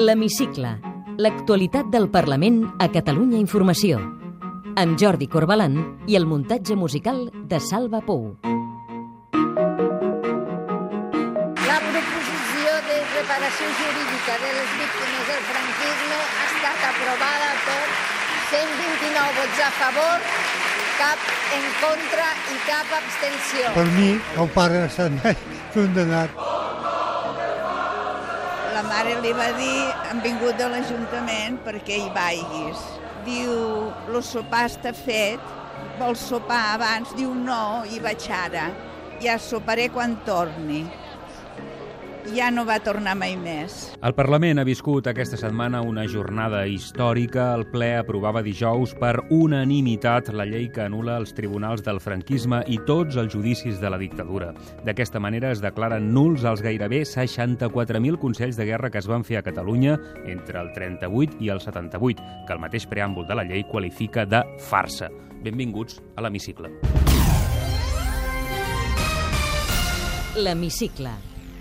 L'Hemicicle. L'actualitat del Parlament a Catalunya Informació. Amb Jordi Corbalan i el muntatge musical de Salva Pou. La proposició de reparació jurídica de les víctimes del franquisme ha estat aprovada per 129 vots a favor, cap en contra i cap abstenció. Per mi, el pare s'ha anat condenat. La mare li va dir, han vingut de l'Ajuntament perquè hi vagis. Diu, el sopar està fet, vols sopar abans? Diu, no, hi vaig ara. Ja soparé quan torni. Ja no va tornar mai més. El Parlament ha viscut aquesta setmana una jornada històrica. El ple aprovava dijous per unanimitat la llei que anula els tribunals del franquisme i tots els judicis de la dictadura. D'aquesta manera es declaren nuls els gairebé 64.000 consells de guerra que es van fer a Catalunya entre el 38 i el 78, que el mateix preàmbul de la llei qualifica de farsa. Benvinguts a l'Hemicicle. L'Hemicicle.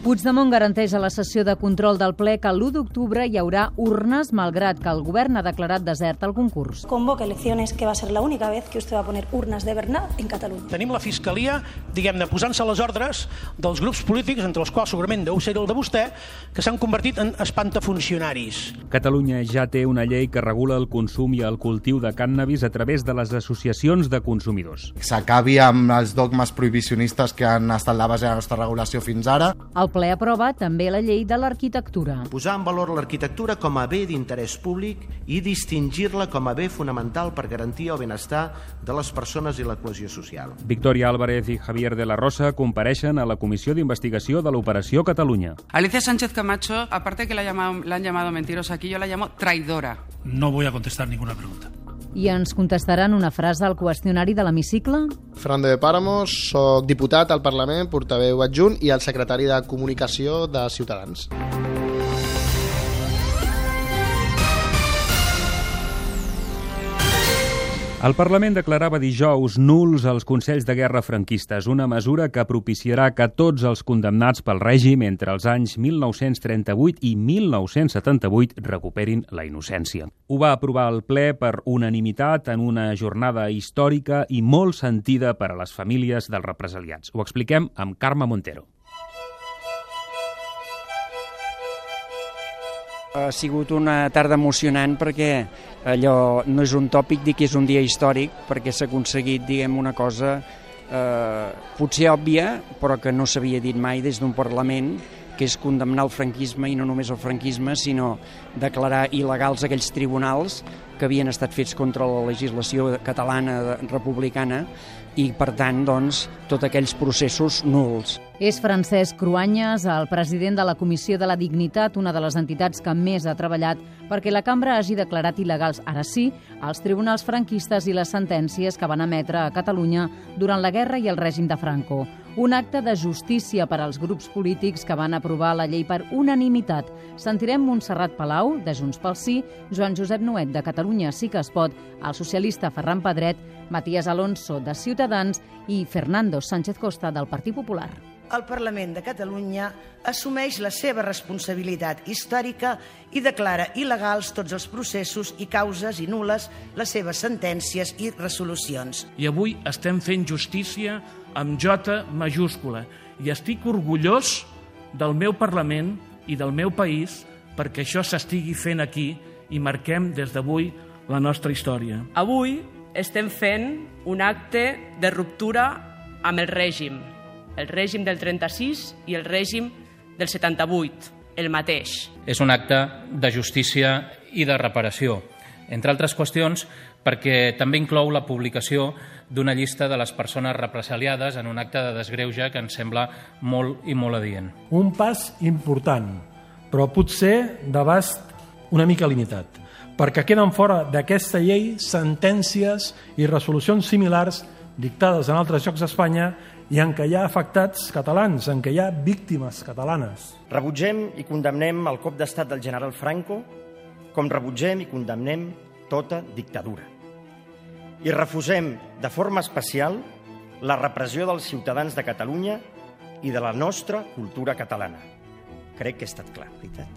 Puigdemont garanteix a la sessió de control del ple que l'1 d'octubre hi haurà urnes, malgrat que el govern ha declarat desert el concurs. Convoca elecciones que va a ser la única vez que usted va a poner urnas de verdad en Catalunya. Tenim la Fiscalia, diguem-ne, posant-se a les ordres dels grups polítics, entre els quals segurament deu ser el de vostè, que s'han convertit en espantafuncionaris. Catalunya ja té una llei que regula el consum i el cultiu de cànnabis a través de les associacions de consumidors. S'acabi amb els dogmes prohibicionistes que han estat la base de la nostra regulació fins ara. El ple aprova també la llei de l'arquitectura. Posar en valor l'arquitectura com a bé d'interès públic i distingir-la com a bé fonamental per garantir el benestar de les persones i la cohesió social. Victoria Álvarez i Javier de la Rosa compareixen a la Comissió d'Investigació de l'Operació Catalunya. Alicia Sánchez Camacho, aparte que la, llamado, la han llamado mentirosa aquí, yo la llamo traidora. No voy a contestar ninguna pregunta. I ens contestaran una frase al qüestionari de l'hemicicle? Fernando de Páramos, soc diputat al Parlament, portaveu adjunt i el secretari de Comunicació de Ciutadans. El Parlament declarava dijous nuls els Consells de Guerra franquistes, una mesura que propiciarà que tots els condemnats pel règim entre els anys 1938 i 1978 recuperin la innocència. Ho va aprovar el ple per unanimitat en una jornada històrica i molt sentida per a les famílies dels represaliats. Ho expliquem amb Carme Montero. Ha sigut una tarda emocionant perquè allò no és un tòpic dir que és un dia històric perquè s'ha aconseguit, diguem, una cosa eh, potser òbvia però que no s'havia dit mai des d'un Parlament que és condemnar el franquisme i no només el franquisme, sinó declarar il·legals aquells tribunals que havien estat fets contra la legislació catalana republicana i, per tant, doncs, tots aquells processos nuls. És Francesc Cruanyes, el president de la Comissió de la Dignitat, una de les entitats que més ha treballat perquè la cambra hagi declarat il·legals, ara sí, els tribunals franquistes i les sentències que van emetre a Catalunya durant la guerra i el règim de Franco. Un acte de justícia per als grups polítics que van aprovar la llei per unanimitat. Sentirem Montserrat Palau, de Junts pel Sí, Joan Josep Nuet, de Catalunya Sí que es pot, el socialista Ferran Pedret, Matías Alonso, de Ciutadans i Fernando Sánchez Costa, del Partit Popular el Parlament de Catalunya assumeix la seva responsabilitat històrica i declara il·legals tots els processos i causes i nules les seves sentències i resolucions. I avui estem fent justícia amb J majúscula i estic orgullós del meu Parlament i del meu país perquè això s'estigui fent aquí i marquem des d'avui la nostra història. Avui estem fent un acte de ruptura amb el règim, el règim del 36 i el règim del 78, el mateix. És un acte de justícia i de reparació, entre altres qüestions perquè també inclou la publicació d'una llista de les persones represaliades en un acte de desgreuja que ens sembla molt i molt adient. Un pas important, però potser d'abast una mica limitat, perquè queden fora d'aquesta llei sentències i resolucions similars dictades en altres llocs d'Espanya i en què hi ha afectats catalans, en què hi ha víctimes catalanes. Rebutgem i condemnem el cop d'estat del general Franco, com rebutgem i condemnem tota dictadura. I refusem de forma especial la repressió dels ciutadans de Catalunya i de la nostra cultura catalana. Crec que he estat clar, veritat.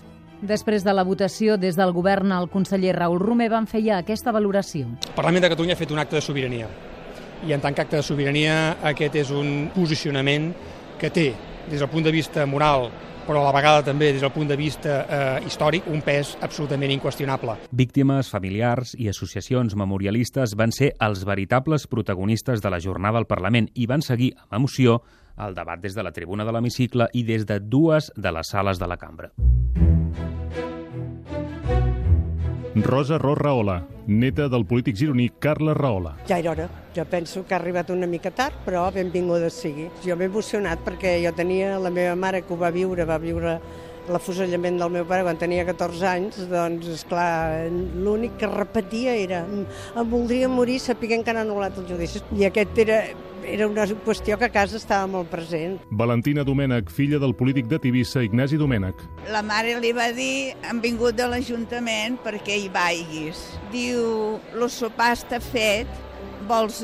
Després de la votació, des del govern, el conseller Raül Romer van fer ja aquesta valoració. El Parlament de Catalunya ha fet un acte de sobirania i en tant que acte de sobirania aquest és un posicionament que té, des del punt de vista moral, però a la vegada també des del punt de vista eh, històric, un pes absolutament inqüestionable. Víctimes, familiars i associacions memorialistes van ser els veritables protagonistes de la jornada al Parlament i van seguir amb emoció el debat des de la tribuna de l'hemicicle i des de dues de les sales de la cambra. Rosa Ros Rahola, neta del polític gironí Carles Rahola. Ja era hora. Jo penso que ha arribat una mica tard, però benvinguda sigui. Jo m'he emocionat perquè jo tenia la meva mare que ho va viure, va viure l'afusellament del meu pare quan tenia 14 anys, doncs, és clar, l'únic que repetia era em voldria morir sapiguent que han anul·lat el judici. I aquest era, era una qüestió que a casa estava molt present. Valentina Domènech, filla del polític de Tivissa, Ignasi Domènech. La mare li va dir, han vingut de l'Ajuntament perquè hi vaiguis. Diu, el sopar està fet, vols,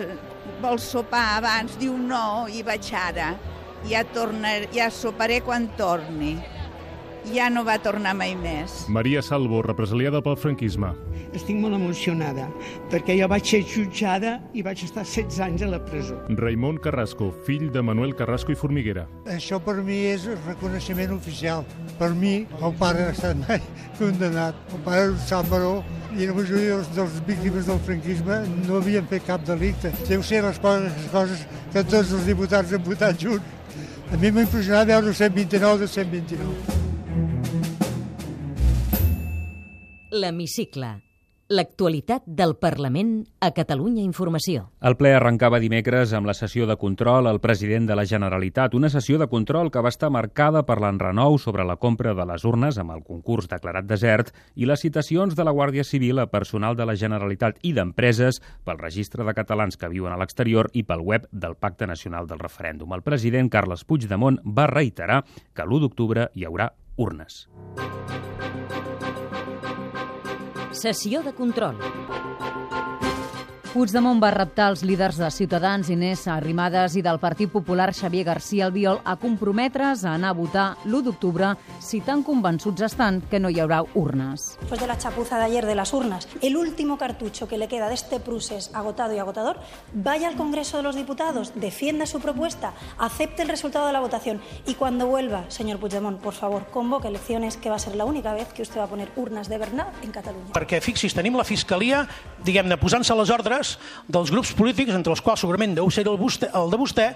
vols sopar abans? Diu, no, hi vaig ara. Ja, tornar, ja soparé quan torni ja no va tornar mai més. Maria Salvo, represaliada pel franquisme. Estic molt emocionada, perquè jo vaig ser jutjada i vaig estar 16 anys a la presó. Raimon Carrasco, fill de Manuel Carrasco i Formiguera. Això per mi és reconeixement oficial. Per mi, el pare ha estat mai condenat. El pare era un Sant Baró i la majoria dels, dels víctimes del franquisme no havien fet cap delicte. Deu ser les coses, les coses que tots els diputats han votat junts. A mi m'ha impressionat veure 129 de 129. L'Hemicicle. L'actualitat del Parlament a Catalunya Informació. El ple arrencava dimecres amb la sessió de control al president de la Generalitat, una sessió de control que va estar marcada per l'enrenou sobre la compra de les urnes amb el concurs declarat desert i les citacions de la Guàrdia Civil a personal de la Generalitat i d'empreses pel registre de catalans que viuen a l'exterior i pel web del Pacte Nacional del Referèndum. El president Carles Puigdemont va reiterar que l'1 d'octubre hi haurà urnes. Sessió de control. Puigdemont va reptar els líders de Ciutadans, Inés Arrimadas i del Partit Popular Xavier García Albiol a comprometre's a anar a votar l'1 d'octubre si tan convençuts estan que no hi haurà urnes. Después de la chapuza de ayer de las urnas, el último cartucho que le queda de este procés agotado y agotador, vaya al Congreso de los Diputados, defienda su propuesta, acepte el resultado de la votación y cuando vuelva, señor Puigdemont, por favor, convoque elecciones, que va a ser la única vez que usted va a poner urnas de verdad en Catalunya. Perquè, fixis, tenim la Fiscalia, diguem-ne, posant-se les ordres dels grups polítics, entre els quals segurament deu ser el, vostè, el de vostè,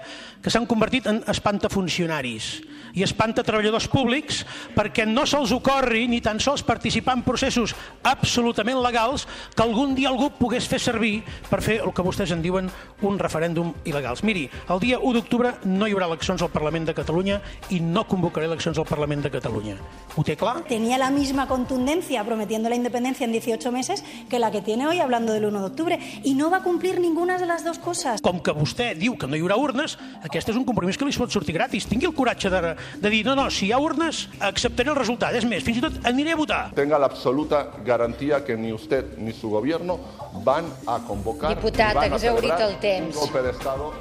que s'han convertit en espantafuncionaris i espanta treballadors públics perquè no se'ls ocorri ni tan sols participar en processos absolutament legals que algun dia algú pogués fer servir per fer el que vostès en diuen un referèndum il·legals. Miri, el dia 1 d'octubre no hi haurà eleccions al Parlament de Catalunya i no convocaré eleccions al Parlament de Catalunya. Ho té clar? Tenía la misma contundencia prometiendo la independencia en 18 meses que la que tiene hoy hablando del 1 de octubre y no va a cumplir ninguna de las dos cosas. Com que vostè diu que no hi haurà urnes, aquest és un compromís que li pot sortir gratis. Tingui el coratge de, de dir, no, no, si hi ha urnes, acceptaré el resultat. És més, fins i tot aniré a votar. Tenga la absoluta garantía que ni usted ni su gobierno van a convocar Diputat, van a celebrar el temps. un golpe.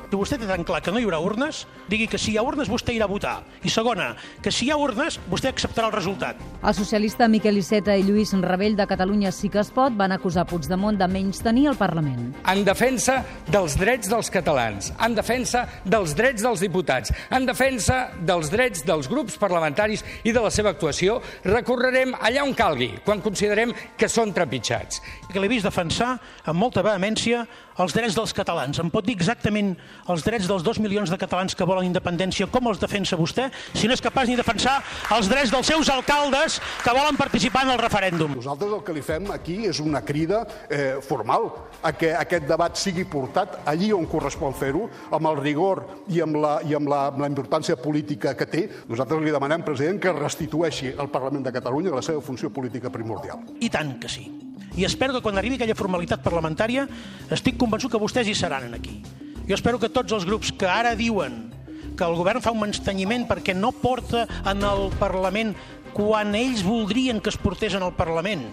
Si vostè té tan clar que no hi haurà urnes, digui que si hi ha urnes vostè irà a votar. I segona, que si hi ha urnes vostè acceptarà el resultat. El socialista Miquel Iceta i Lluís Rebell de Catalunya Sí que es pot van acusar Puigdemont de menys tenir el Parlament. En defensa dels drets dels catalans, en defensa dels drets dels diputats, en defensa dels drets dels grups parlamentaris i de la seva actuació, recorrerem allà on calgui, quan considerem que són trepitjats. Que l'he vist defensar amb molta vehemència els drets dels catalans. Em pot dir exactament els drets dels dos milions de catalans que volen independència, com els defensa vostè, si no és capaç ni defensar els drets dels seus alcaldes que volen participar en el referèndum. Nosaltres el que li fem aquí és una crida eh, formal a que aquest debat sigui portat allí on correspon fer-ho, amb el rigor i amb, la, i amb, la, amb la importància política que té. Nosaltres li demanem, president, que restitueixi al Parlament de Catalunya la seva funció política primordial. I tant que sí. I espero que quan arribi aquella formalitat parlamentària estic convençut que vostès hi seran aquí. Jo espero que tots els grups que ara diuen que el govern fa un menstenyiment perquè no porta en el Parlament quan ells voldrien que es portés en el Parlament,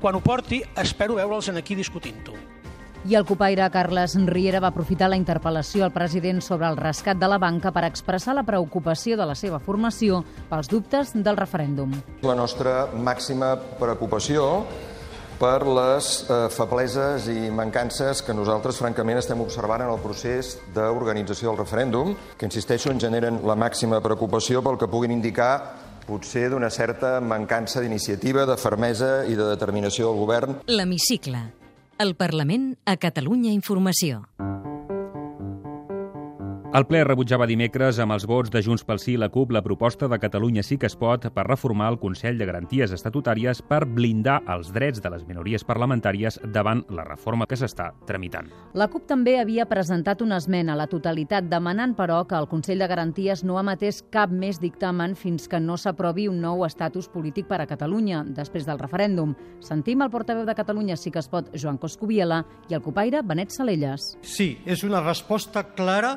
quan ho porti, espero veure'ls en aquí discutint-ho. I el copaire Carles Riera va aprofitar la interpel·lació al president sobre el rescat de la banca per expressar la preocupació de la seva formació pels dubtes del referèndum. La nostra màxima preocupació per les eh, febleses i mancances que nosaltres, francament, estem observant en el procés d'organització del referèndum, que, insisteixo, en generen la màxima preocupació pel que puguin indicar potser d'una certa mancança d'iniciativa, de fermesa i de determinació del govern. L'Hemicicle. El Parlament a Catalunya Informació. El ple rebutjava dimecres amb els vots de Junts pel Sí i la CUP la proposta de Catalunya Sí que es pot per reformar el Consell de Garanties Estatutàries per blindar els drets de les minories parlamentàries davant la reforma que s'està tramitant. La CUP també havia presentat una esmena a la totalitat demanant, però, que el Consell de Garanties no emetés cap més dictamen fins que no s'aprovi un nou estatus polític per a Catalunya després del referèndum. Sentim el portaveu de Catalunya Sí que es pot, Joan Coscubiela, i el copaire Benet Salelles. Sí, és una resposta clara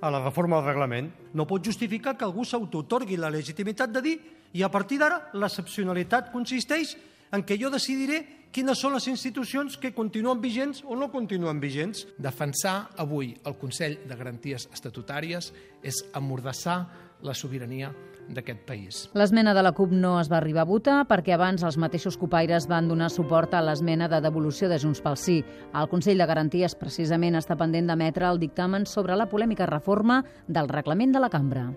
a la reforma del reglament. No pot justificar que algú s'autotorgui la legitimitat de dir i a partir d'ara l'excepcionalitat consisteix en què jo decidiré quines són les institucions que continuen vigents o no continuen vigents. Defensar avui el Consell de Garanties Estatutàries és amordassar la sobirania d'aquest país. L'esmena de la CUP no es va arribar a votar perquè abans els mateixos copaires van donar suport a l'esmena de devolució de Junts pel Sí. El Consell de Garanties precisament està pendent d'emetre el dictamen sobre la polèmica reforma del reglament de la cambra.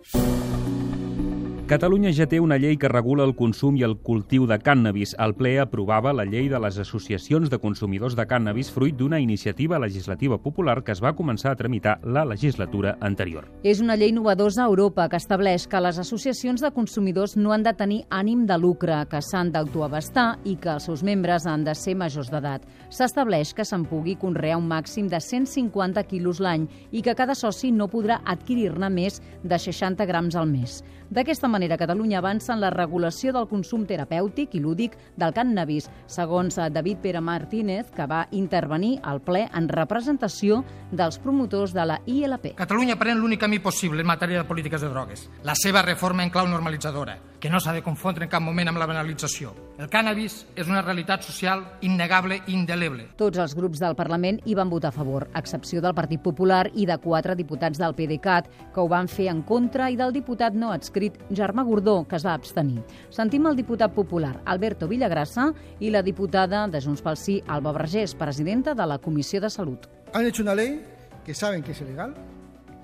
Catalunya ja té una llei que regula el consum i el cultiu de cànnabis. El ple aprovava la llei de les associacions de consumidors de cànnabis fruit d'una iniciativa legislativa popular que es va començar a tramitar la legislatura anterior. És una llei novedosa a Europa que estableix que les associacions de consumidors no han de tenir ànim de lucre, que s'han d'autoabastar i que els seus membres han de ser majors d'edat. S'estableix que se'n pugui conrear un màxim de 150 quilos l'any i que cada soci no podrà adquirir-ne més de 60 grams al mes. D'aquesta manera, Catalunya avança en la regulació del consum terapèutic i lúdic del cànnabis, segons David Pere Martínez, que va intervenir al ple en representació dels promotors de la ILP. Catalunya pren l'únic camí possible en matèria de polítiques de drogues, la seva reforma en clau normalitzadora, que no s'ha de confondre en cap moment amb la banalització. El cànnabis és una realitat social innegable i indeleble. Tots els grups del Parlament hi van votar a favor, a excepció del Partit Popular i de quatre diputats del PDeCAT, que ho van fer en contra, i del diputat no adscrit Germà Gordó, que es va abstenir. Sentim el diputat popular Alberto Villagrassa i la diputada de Junts pel Sí, Alba Vergés, presidenta de la Comissió de Salut. Han hecho una ley que saben que es ilegal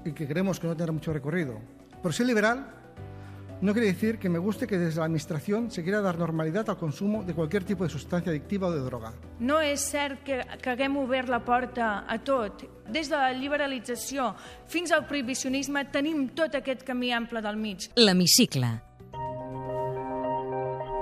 y que creemos que no tendrá mucho recorrido. Por ser liberal no quiere decir que me guste que desde la Administración se quiera dar normalidad al consumo de cualquier tipo de sustancia adictiva o de droga. No és cert que, que haguem obert la porta a tot. Des de la liberalització fins al prohibicionisme tenim tot aquest camí ample del mig. L'Hemicicle.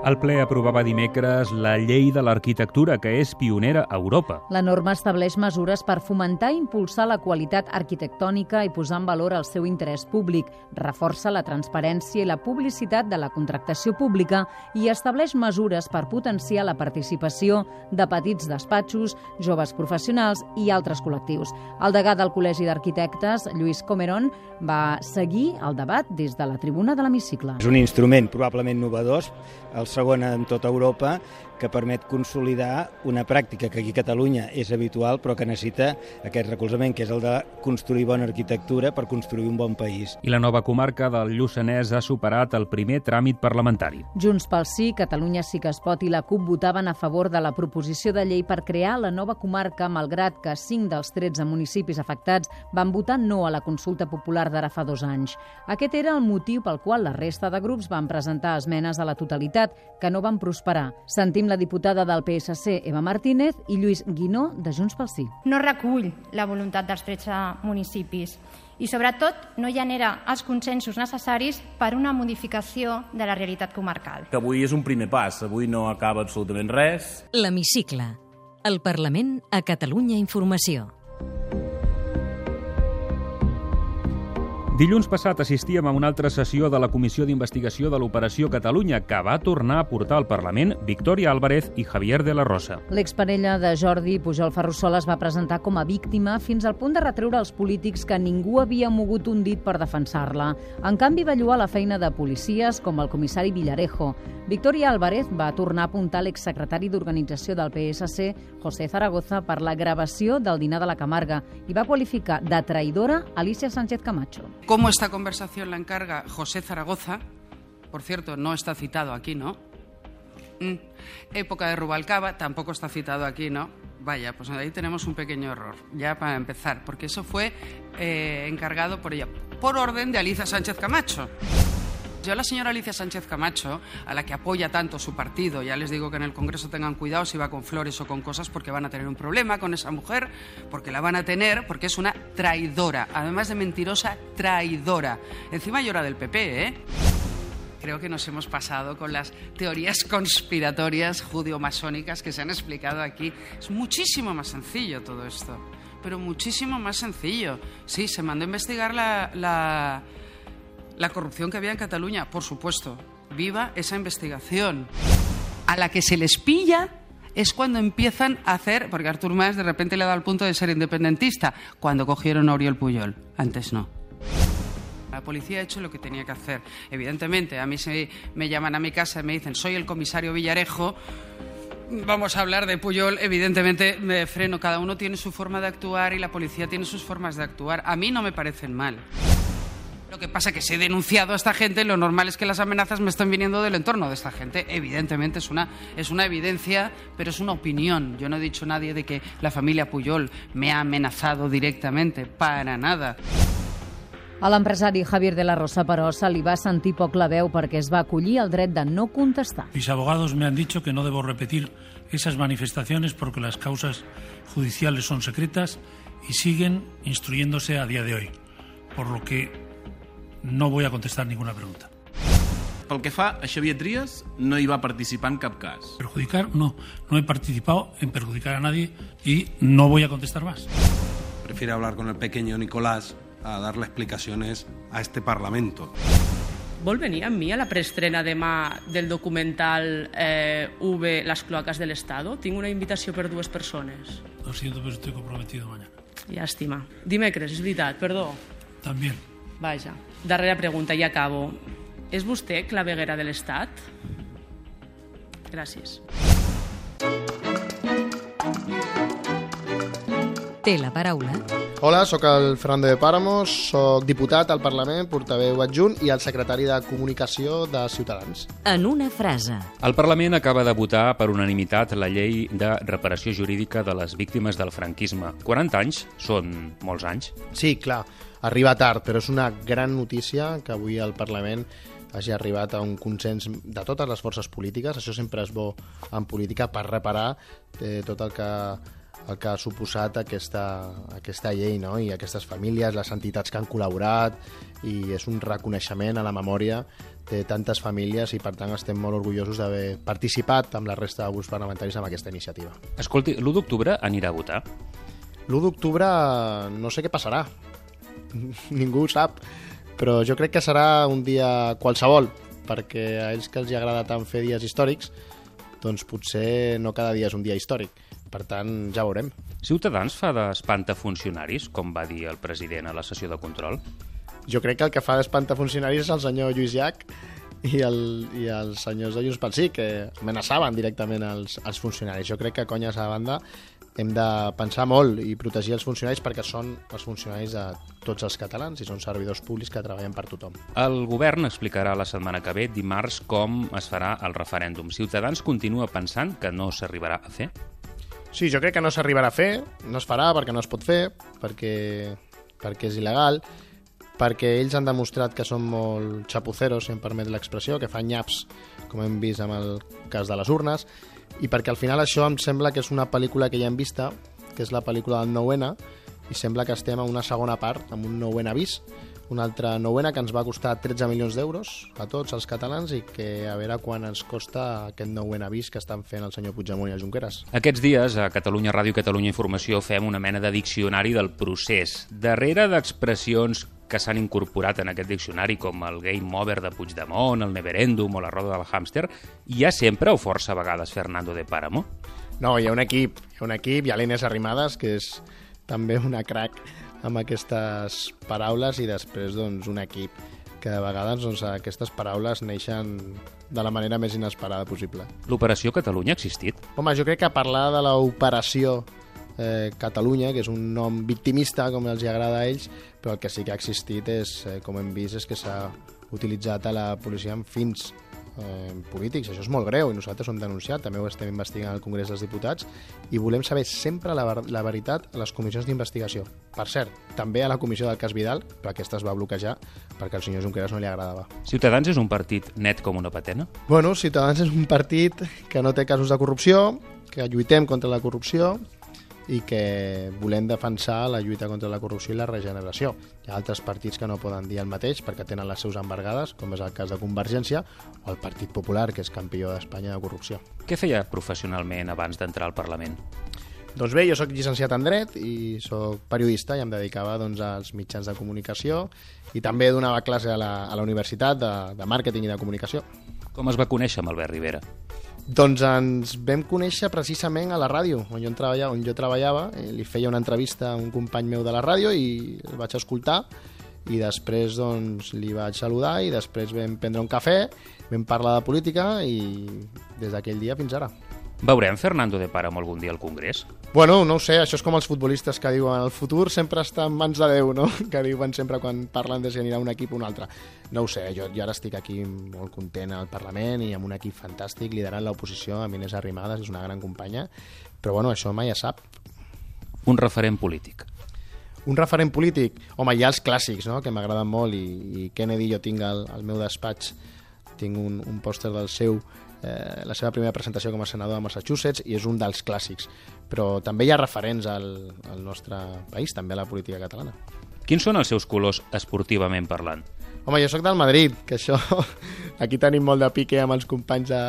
El ple aprovava dimecres la llei de l'arquitectura, que és pionera a Europa. La norma estableix mesures per fomentar i impulsar la qualitat arquitectònica i posar en valor el seu interès públic, reforça la transparència i la publicitat de la contractació pública i estableix mesures per potenciar la participació de petits despatxos, joves professionals i altres col·lectius. El degà del Col·legi d'Arquitectes, Lluís Comeron, va seguir el debat des de la tribuna de l'hemicicle. És un instrument probablement novedós, el segon en tota Europa, que permet consolidar una pràctica que aquí a Catalunya és habitual però que necessita aquest recolzament, que és el de construir bona arquitectura per construir un bon país. I la nova comarca del Lluçanès ha superat el primer tràmit parlamentari. Junts pel Sí, Catalunya sí que es pot i la CUP votaven a favor de la proposició de llei per crear la nova comarca, malgrat que 5 dels 13 municipis afectats van votar no a la consulta popular d'ara fa dos anys. Aquest era el motiu pel qual la resta de grups van presentar esmenes a la totalitat, que no van prosperar. Sentim la diputada del PSC, Eva Martínez, i Lluís Guinó, de Junts pel Sí. No recull la voluntat dels 13 municipis i, sobretot, no genera els consensos necessaris per una modificació de la realitat comarcal. Que avui és un primer pas, avui no acaba absolutament res. L'Hemicicle. El Parlament a Catalunya Informació. Dilluns passat assistíem a una altra sessió de la Comissió d'Investigació de l'Operació Catalunya que va tornar a portar al Parlament Victoria Álvarez i Javier de la Rosa. L'exparella de Jordi Pujol Ferrusola es va presentar com a víctima fins al punt de retreure als polítics que ningú havia mogut un dit per defensar-la. En canvi, va lluar la feina de policies com el comissari Villarejo. Victoria Álvarez va tornar a apuntar l'exsecretari d'Organització del PSC, José Zaragoza, per la gravació del dinar de la Camarga i va qualificar de traïdora Alicia Sánchez Camacho. Cómo esta conversación la encarga José Zaragoza, por cierto, no está citado aquí, ¿no? Mm. Época de Rubalcaba, tampoco está citado aquí, ¿no? Vaya, pues ahí tenemos un pequeño error, ya para empezar, porque eso fue eh, encargado por ella, por orden de Alicia Sánchez Camacho. Yo a la señora Alicia Sánchez Camacho, a la que apoya tanto su partido, ya les digo que en el Congreso tengan cuidado si va con flores o con cosas porque van a tener un problema con esa mujer, porque la van a tener, porque es una traidora, además de mentirosa, traidora. Encima llora del PP, ¿eh? Creo que nos hemos pasado con las teorías conspiratorias judeo-masónicas que se han explicado aquí. Es muchísimo más sencillo todo esto, pero muchísimo más sencillo. Sí, se mandó a investigar la, la la corrupción que había en Cataluña, por supuesto. Viva esa investigación. A la que se les pilla es cuando empiezan a hacer, porque Artur Mas de repente le ha dado el punto de ser independentista, cuando cogieron a Oriol Puyol. Antes no. La policía ha hecho lo que tenía que hacer. Evidentemente, a mí se me llaman a mi casa y me dicen, soy el comisario Villarejo, vamos a hablar de Puyol, evidentemente me freno. Cada uno tiene su forma de actuar y la policía tiene sus formas de actuar. A mí no me parecen mal. Lo que pasa es que si he denunciado a esta gente, lo normal es que las amenazas me estén viniendo del entorno de esta gente. Evidentemente es una, es una evidencia, pero es una opinión. Yo no he dicho a nadie de que la familia Puyol me ha amenazado directamente, para nada. A l'empresari Javier de la Rosa, però, se li va sentir poc la veu perquè es va acollir el dret de no contestar. Mis abogados me han dicho que no debo repetir esas manifestaciones porque las causas judiciales son secretas y siguen instruyéndose a día de hoy, por lo que no voy a contestar ninguna pregunta. Pel que fa a Xavier Trias, no hi va participar en cap cas. Perjudicar, no. No he participado en perjudicar a nadie y no voy a contestar más. Prefiere hablar con el pequeño Nicolás a darle explicaciones a este Parlamento. Vol venir amb mi a la preestrena demà del documental eh, V, las cloacas del Estado? Tinc una invitació per dues persones. Lo siento, pero estoy comprometido mañana. Llàstima. Dimecres, és veritat, perdó. También. Vaja. Darrera pregunta, i acabo. És vostè claveguera de l'Estat? Gràcies. Té la paraula. Hola, sóc el Fernando de Páramos, sóc diputat al Parlament, portaveu adjunt i el secretari de Comunicació de Ciutadans. En una frase. El Parlament acaba de votar per unanimitat la llei de reparació jurídica de les víctimes del franquisme. 40 anys són molts anys. Sí, clar, arriba tard, però és una gran notícia que avui el Parlament hagi arribat a un consens de totes les forces polítiques. Això sempre és bo en política per reparar eh, tot el que el que ha suposat aquesta, aquesta llei no? i aquestes famílies, les entitats que han col·laborat i és un reconeixement a la memòria de tantes famílies i per tant estem molt orgullosos d'haver participat amb la resta de grups parlamentaris en aquesta iniciativa. Escolti, l'1 d'octubre anirà a votar? L'1 d'octubre no sé què passarà, ningú ho sap, però jo crec que serà un dia qualsevol, perquè a ells que els agrada tant fer dies històrics, doncs potser no cada dia és un dia històric per tant, ja veurem. Ciutadans fa d'espantafuncionaris, com va dir el president a la sessió de control? Jo crec que el que fa d'espantafuncionaris és el senyor Lluís Llach i, el, i els senyors de Junts pel Sí, que amenaçaven directament els, els funcionaris. Jo crec que, conyes a banda, hem de pensar molt i protegir els funcionaris perquè són els funcionaris de tots els catalans i són servidors públics que treballen per tothom. El govern explicarà la setmana que ve, dimarts, com es farà el referèndum. Ciutadans continua pensant que no s'arribarà a fer? Sí, jo crec que no s'arribarà a fer, no es farà perquè no es pot fer, perquè, perquè és il·legal, perquè ells han demostrat que són molt xapuceros, si em permet l'expressió, que fan nyaps, com hem vist amb el cas de les urnes, i perquè al final això em sembla que és una pel·lícula que ja hem vista, que és la pel·lícula del 9-N, i sembla que estem a una segona part, amb un 9-N avís, una altra novena que ens va costar 13 milions d'euros a tots els catalans i que a veure quan ens costa aquest novena avís que estan fent el senyor Puigdemont i el Junqueras. Aquests dies a Catalunya Ràdio i Catalunya Informació fem una mena de diccionari del procés. Darrere d'expressions que s'han incorporat en aquest diccionari, com el game over de Puigdemont, el neverèndum o la roda del hàmster, hi ha sempre o força vegades Fernando de Páramo? No, hi ha un equip, hi ha un equip, hi ha l'Inés Arrimadas, que és també una crack amb aquestes paraules i després doncs, un equip que de vegades doncs, aquestes paraules neixen de la manera més inesperada possible. L'Operació Catalunya ha existit? Home, jo crec que parlar de l'Operació eh, Catalunya, que és un nom victimista, com els agrada a ells, però el que sí que ha existit és, eh, com hem vist, és que s'ha utilitzat a la policia amb fins eh, polítics. Això és molt greu i nosaltres ho hem denunciat, també ho estem investigant al Congrés dels Diputats i volem saber sempre la, la veritat a les comissions d'investigació. Per cert, també a la comissió del cas Vidal, però aquesta es va bloquejar perquè al senyor Junqueras no li agradava. Ciutadans és un partit net com una patena? Bueno, Ciutadans és un partit que no té casos de corrupció, que lluitem contra la corrupció, i que volem defensar la lluita contra la corrupció i la regeneració. Hi ha altres partits que no poden dir el mateix perquè tenen les seus embargades, com és el cas de Convergència, o el Partit Popular, que és campió d'Espanya de corrupció. Què feia professionalment abans d'entrar al Parlament? Doncs bé, jo sóc llicenciat en dret i sóc periodista i em dedicava doncs, als mitjans de comunicació i també donava classe a la, a la universitat de, de màrqueting i de comunicació. Com es va conèixer amb Albert Rivera? Doncs ens vam conèixer precisament a la ràdio, on jo, treballava, on jo treballava. Li feia una entrevista a un company meu de la ràdio i el vaig escoltar i després doncs, li vaig saludar i després vam prendre un cafè, vam parlar de política i des d'aquell dia fins ara. Veurem Fernando de Páramo algun dia al Congrés? Bueno, no ho sé, això és com els futbolistes que diuen el futur sempre està en mans de Déu, no? Que diuen sempre quan parlen de si anirà un equip o un altre. No ho sé, jo, jo ara estic aquí molt content al Parlament i amb un equip fantàstic liderant l'oposició, amb Inés Arrimadas, és una gran companya, però bueno, això mai es sap. Un referent polític. Un referent polític? Home, hi ha els clàssics, no?, que m'agraden molt, i, i Kennedy jo tinc al, al meu despatx, tinc un, un pòster del seu eh, la seva primera presentació com a senador a Massachusetts i és un dels clàssics. Però també hi ha referents al, al nostre país, també a la política catalana. Quins són els seus colors esportivament parlant? Home, jo sóc del Madrid, que això... Aquí tenim molt de pique amb els companys de,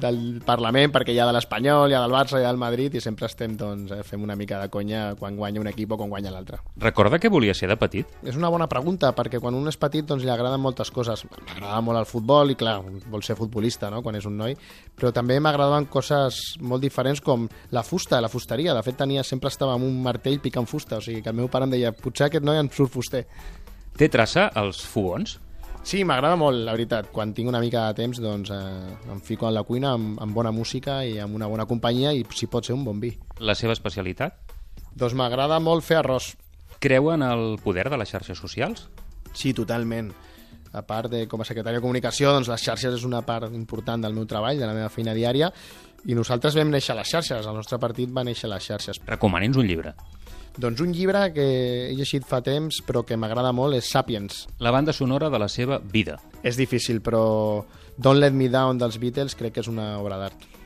del Parlament, perquè hi ha de l'Espanyol, hi ha del Barça, hi ha del Madrid, i sempre estem, doncs, eh, fem una mica de conya quan guanya un equip o quan guanya l'altre. Recorda què volia ser de petit? És una bona pregunta, perquè quan un és petit doncs, li agraden moltes coses. M'agrada molt el futbol i, clar, vol ser futbolista no? quan és un noi, però també m'agradaven coses molt diferents com la fusta, la fusteria. De fet, tenia, sempre estava amb un martell picant fusta, o sigui que el meu pare em deia, potser aquest noi en surt fuster. Té traça als fogons? Sí, m'agrada molt, la veritat. Quan tinc una mica de temps, doncs eh, em fico a la cuina amb, amb bona música i amb una bona companyia i si pot ser un bon vi. La seva especialitat? Doncs m'agrada molt fer arròs. Creu en el poder de les xarxes socials? Sí, totalment. A part de com a secretari de comunicació, doncs les xarxes és una part important del meu treball, de la meva feina diària, i nosaltres vam néixer a les xarxes, el nostre partit va néixer a les xarxes. Recomani'ns un llibre. Doncs un llibre que he llegit fa temps però que m'agrada molt és Sapiens. La banda sonora de la seva vida. És difícil, però Don't Let Me Down dels Beatles crec que és una obra d'art.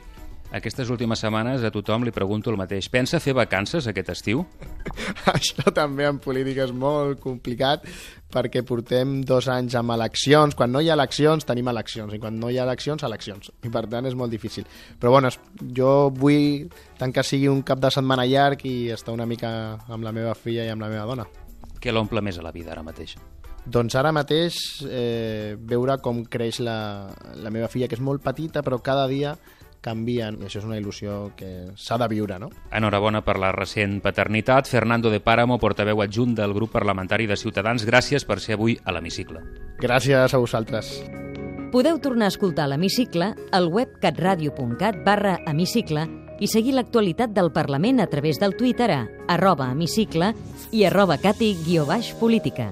Aquestes últimes setmanes a tothom li pregunto el mateix. Pensa fer vacances aquest estiu? Això també en política és molt complicat perquè portem dos anys amb eleccions. Quan no hi ha eleccions, tenim eleccions. I quan no hi ha eleccions, eleccions. I per tant és molt difícil. Però bueno, jo vull tant que sigui un cap de setmana llarg i estar una mica amb la meva filla i amb la meva dona. Què l'omple més a la vida ara mateix? Doncs ara mateix eh, veure com creix la, la meva filla, que és molt petita, però cada dia canvien, i això és una il·lusió que s'ha de viure, no? Enhorabona per la recent paternitat. Fernando de Páramo, portaveu adjunt del grup parlamentari de Ciutadans, gràcies per ser avui a l'Hemicicle. Gràcies a vosaltres. Podeu tornar a escoltar l'Hemicicle al web catradio.cat barra hemicicle i seguir l'actualitat del Parlament a través del Twitter a arroba hemicicle i arroba cati guió baix política.